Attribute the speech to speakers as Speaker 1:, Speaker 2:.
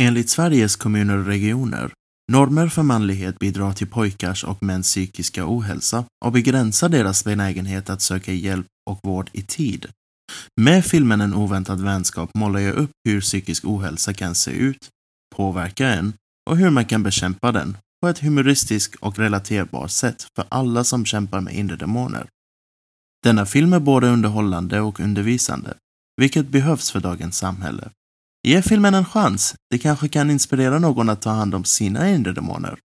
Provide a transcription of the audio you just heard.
Speaker 1: Enligt Sveriges kommuner och regioner, normer för manlighet bidrar till pojkars och mäns psykiska ohälsa och begränsar deras benägenhet att söka hjälp och vård i tid. Med filmen En oväntad vänskap målar jag upp hur psykisk ohälsa kan se ut, påverka en och hur man kan bekämpa den på ett humoristiskt och relaterbart sätt för alla som kämpar med inre demoner. Denna film är både underhållande och undervisande, vilket behövs för dagens samhälle. Ge filmen en chans, det kanske kan inspirera någon att ta hand om sina inre demoner.